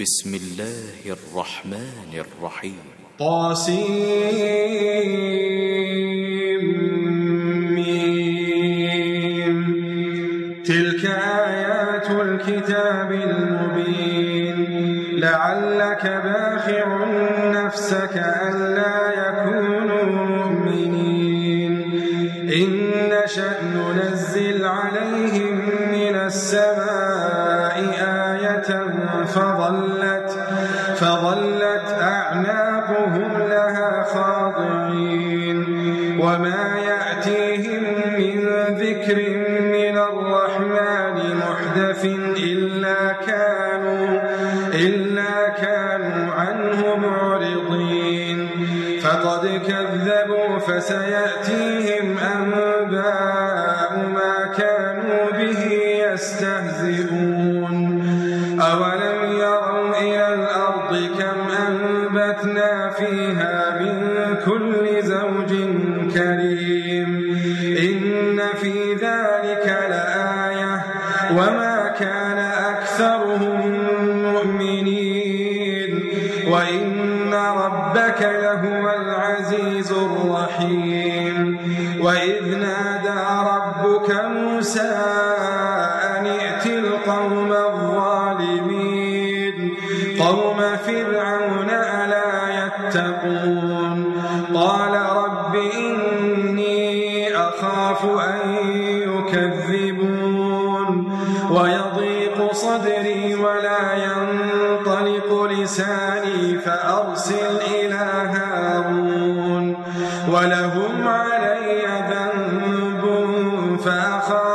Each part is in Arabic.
بسم الله الرحمن الرحيم. طاسيم تلك آيات الكتاب المبين. لعلك باخع نفسك ألا يكونوا مؤمنين. إن شأن ننزل عنك فسيأتيهم أنباء ما كانوا به يستهزئون. أولم فأخاف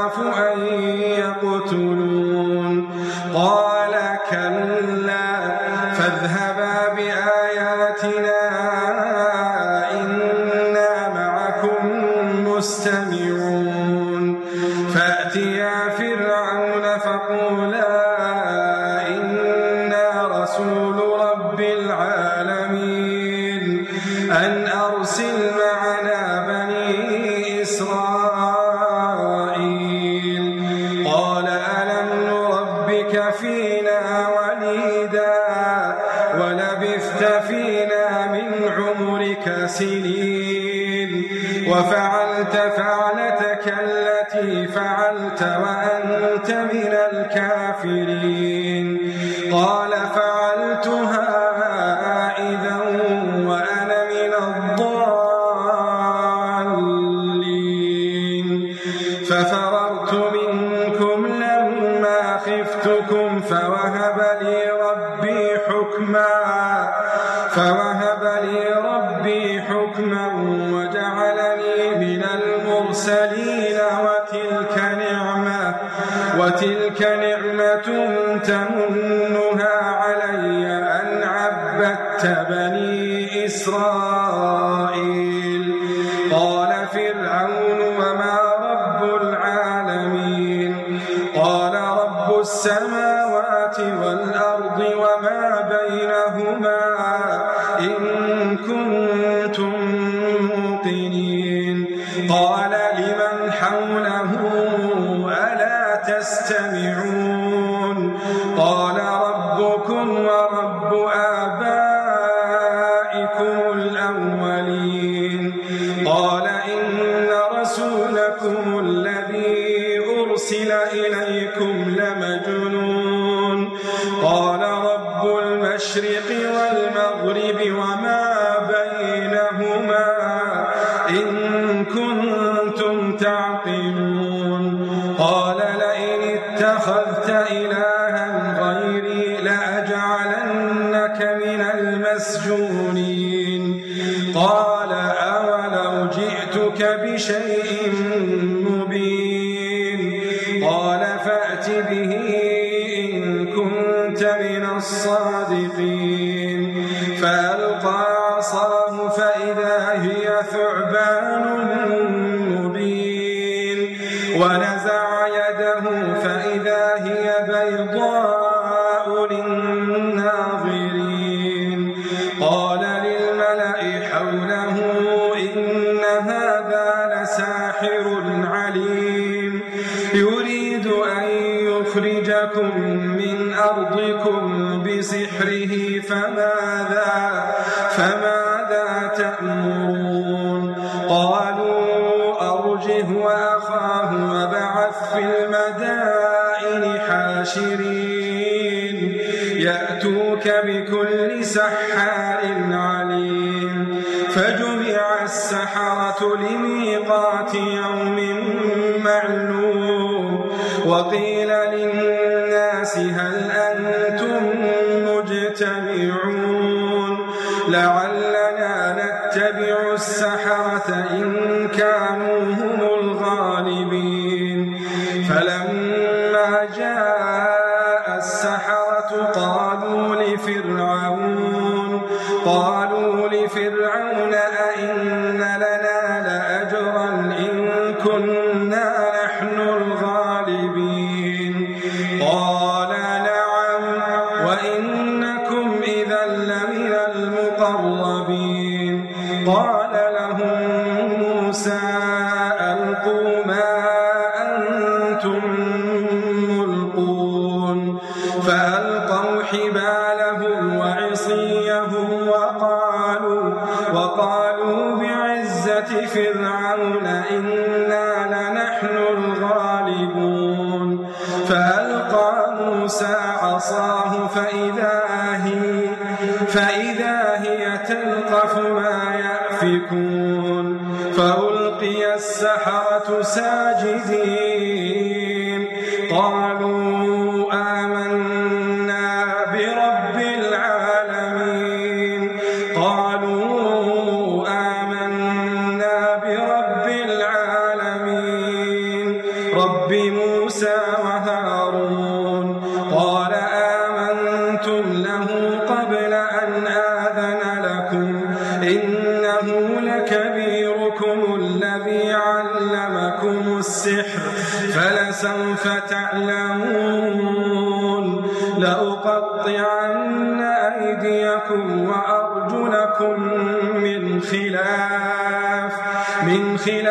ففررت منكم لما خفتكم فوهب لي ربي حكما فوهب لي ربي حكما وجعلني من المرسلين وتلك نعمة وتلك نعمة تمنى الأولين من أرضكم بسحره فما لفرعون ساجدين من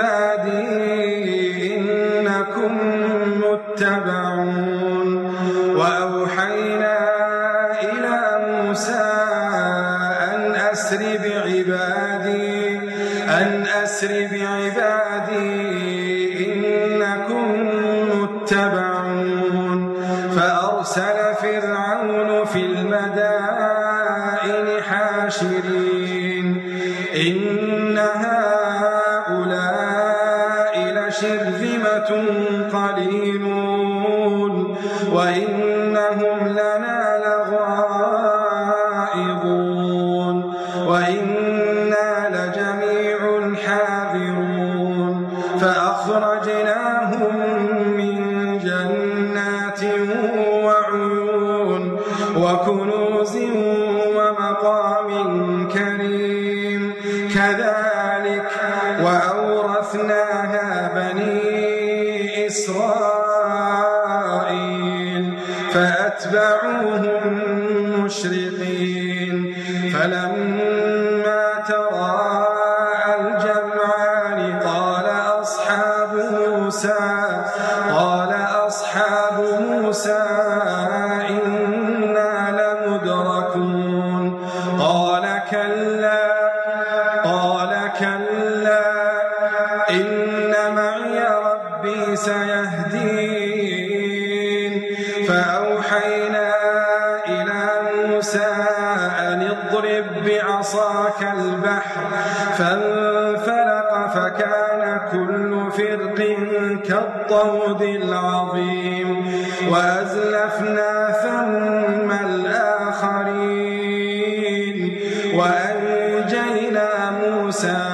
بعبادي إنكم متبعون. كذلك وأنجينا موسى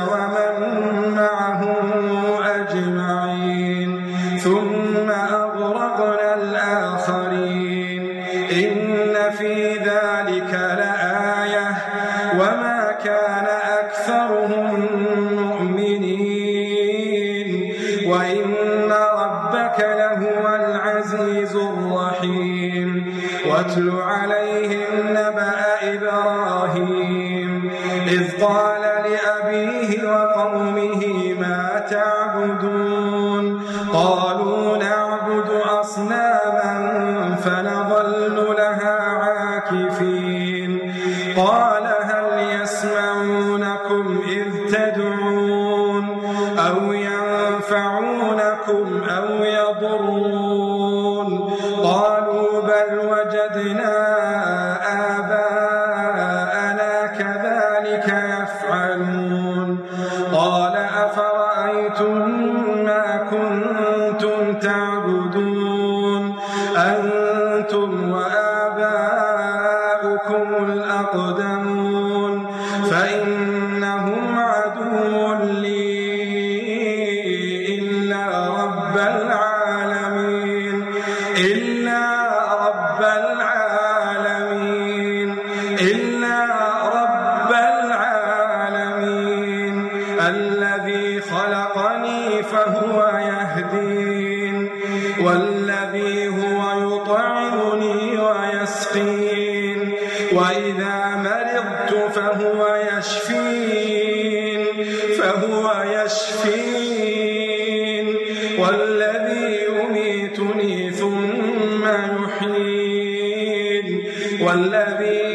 أولادنا كونه ثم يحيين. والذي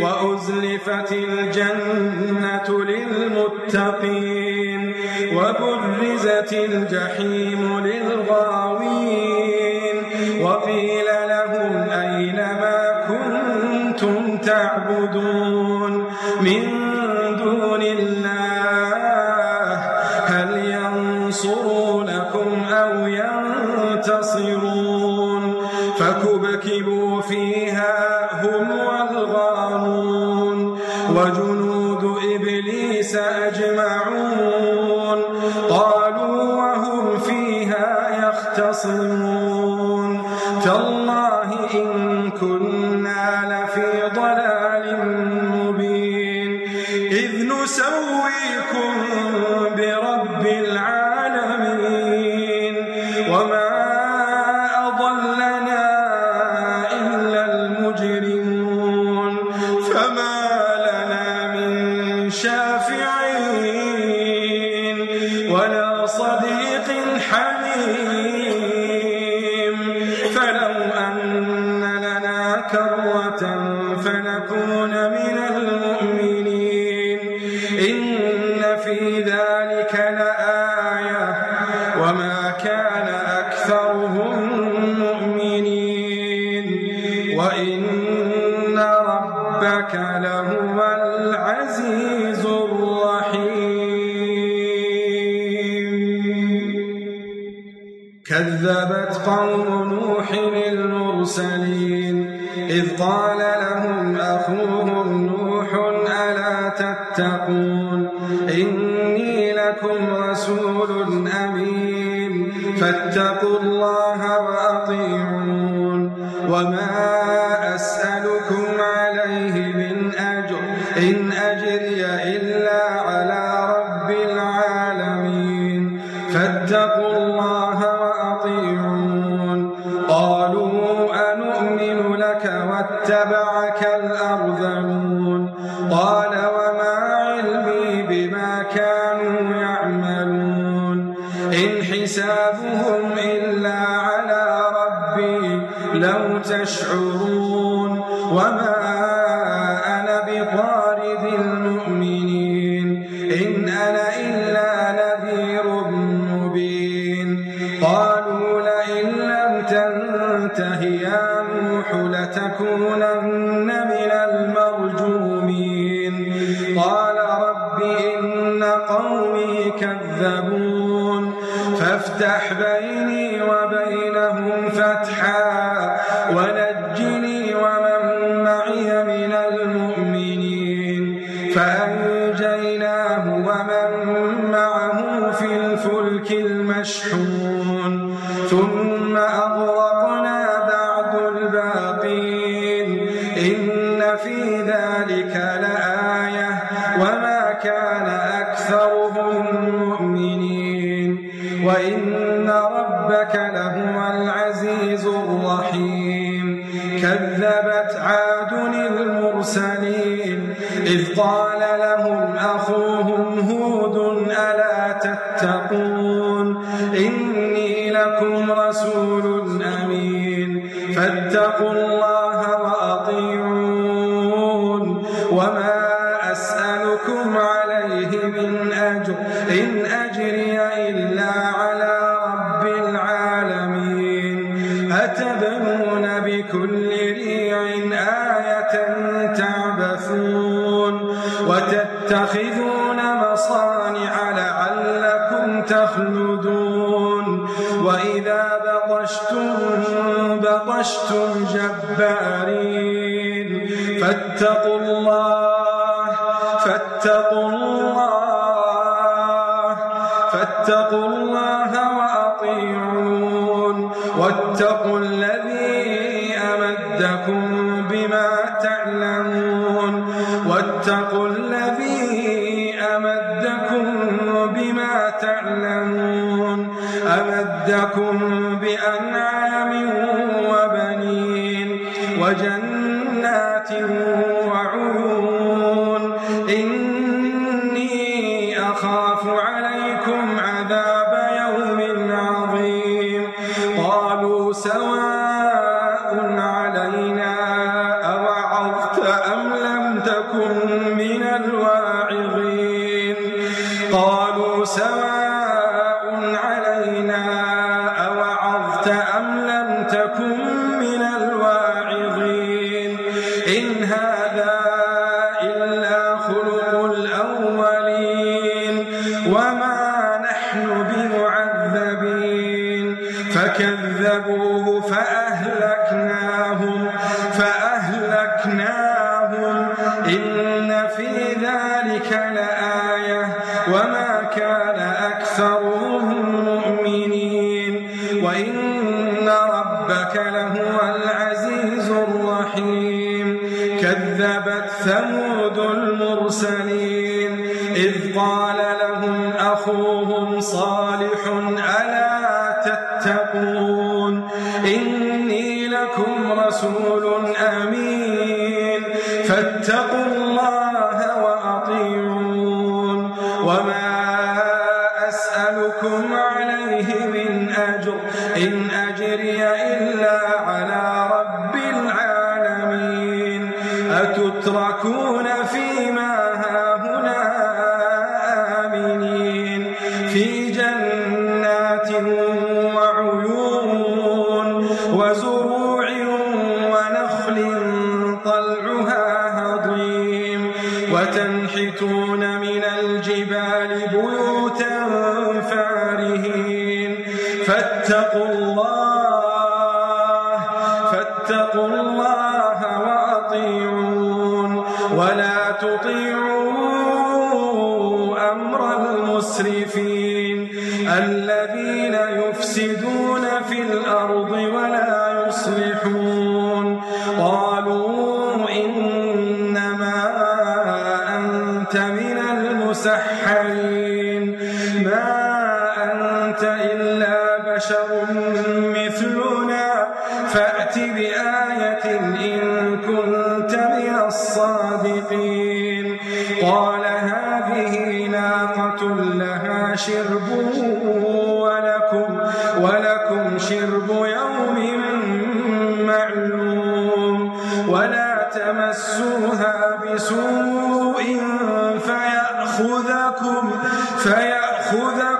وأزلفت الجنة للمتقين وبرزت الجحيم للغاوين وقيل لهم أين ما كنتم تعبدون من ركبوا فيها هم والغارون وجنود إبليس أجمعون قالوا وهم فيها يختصمون تالله إن كنا لفي ضلال مبين إذ نسويكم برب العالمين قال لهم أخوهم نوح ألا تتقون؟ إني لكم رسول أمين فاتقوا الله وأطيعون. وما تنته يا نوح لتكونن من المرجومين. قال رب إن قومي كذبون فافتح بيني وبينهم فتحاً لكم رسول أمين. فاتقوا الله وعشتم جبارين. فاتقوا الله فاتقوا الله فاتقوا الله وأطيعون. واتقوا الذي أمدكم بما تعلمون. واتقوا الذي أمدكم بما تعلمون. أمدكم بأنعام ذلك لآية وما كان أكثرهم مؤمنين وإن ربك لهو العزيز الرحيم كذبت ثمود المرسلين إذ قال لهم أخوهم صالح ألا تتقون إني لكم رسول وتنحتون من الجبال بيوتا فارهين. فاتقوا بسوء فيأخذكم فيأخذكم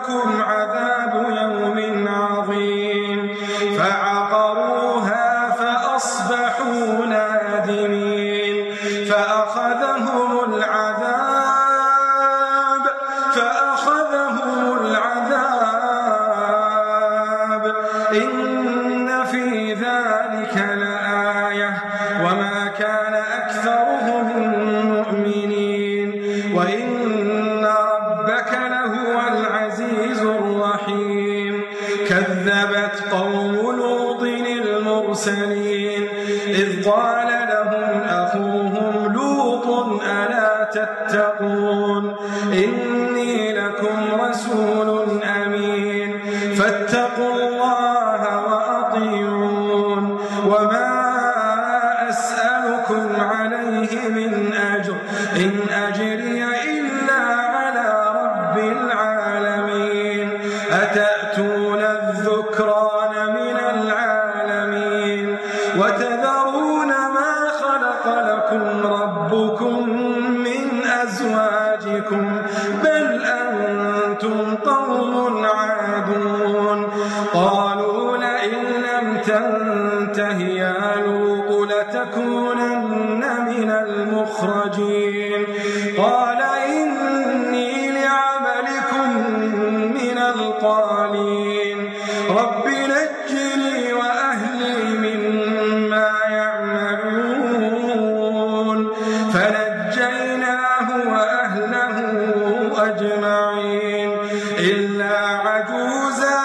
إلا عجوزا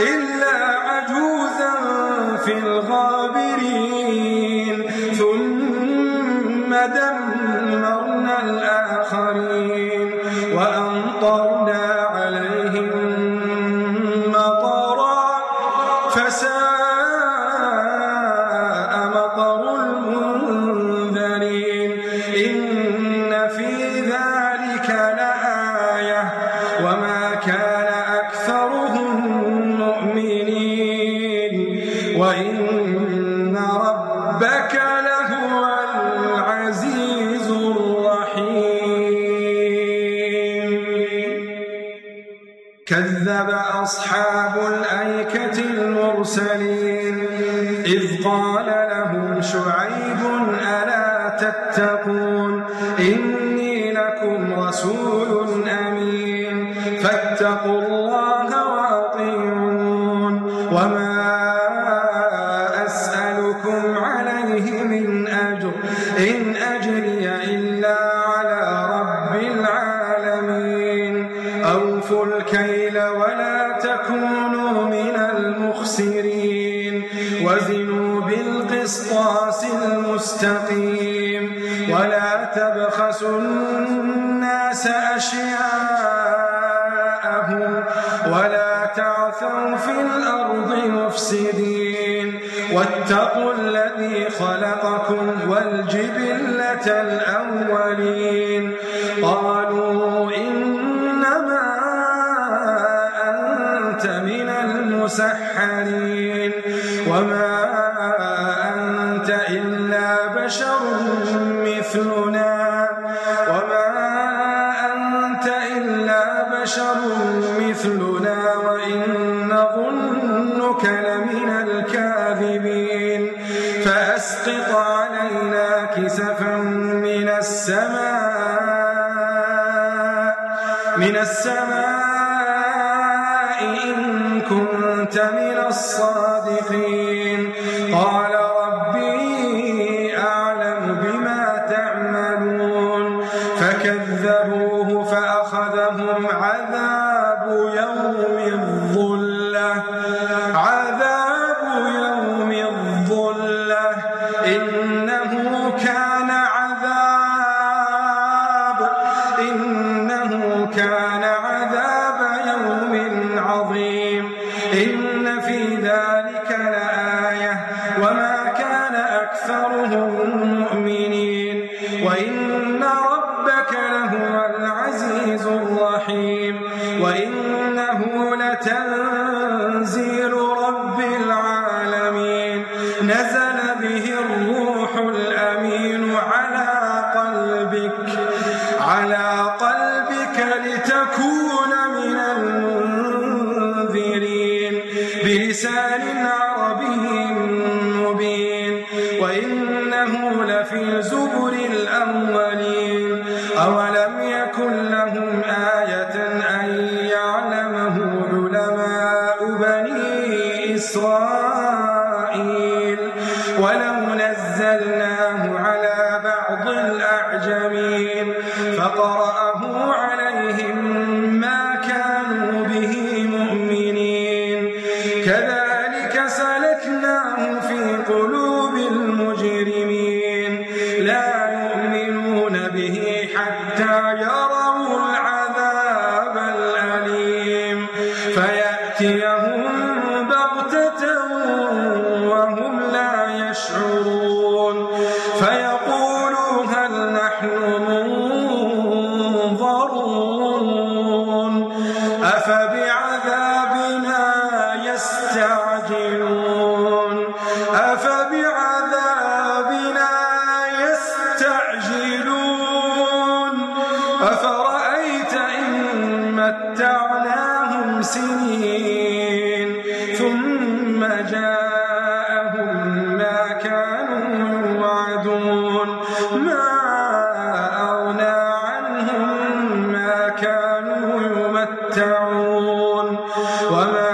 إلا عجوزا في الغابرين. رسول أمين. فاتقوا الله وأطيعون. وما واتقوا الذي خلقكم والجبلة الأولين. قالوا إنما أنت من المسحرين. وما أنت إلا بشر مثلنا. السماء أكثرهم مؤمنين. وإن وما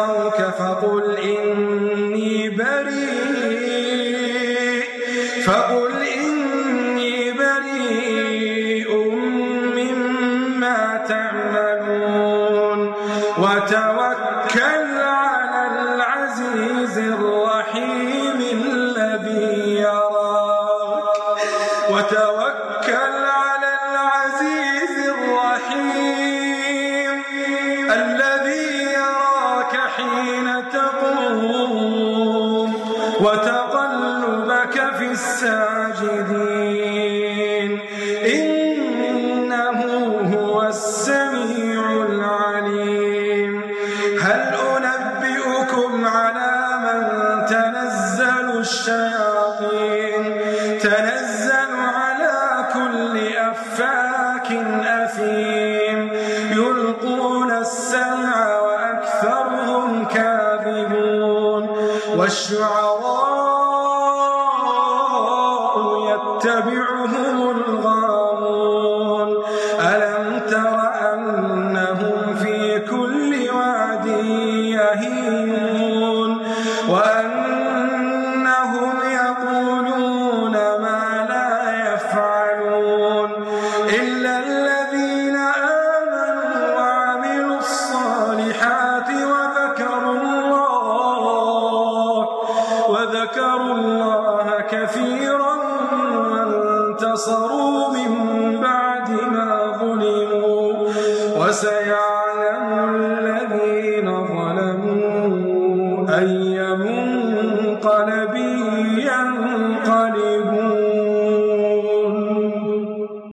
عصوك فقل إن يستمعون السمع وأكثرهم كاذبون والشعراء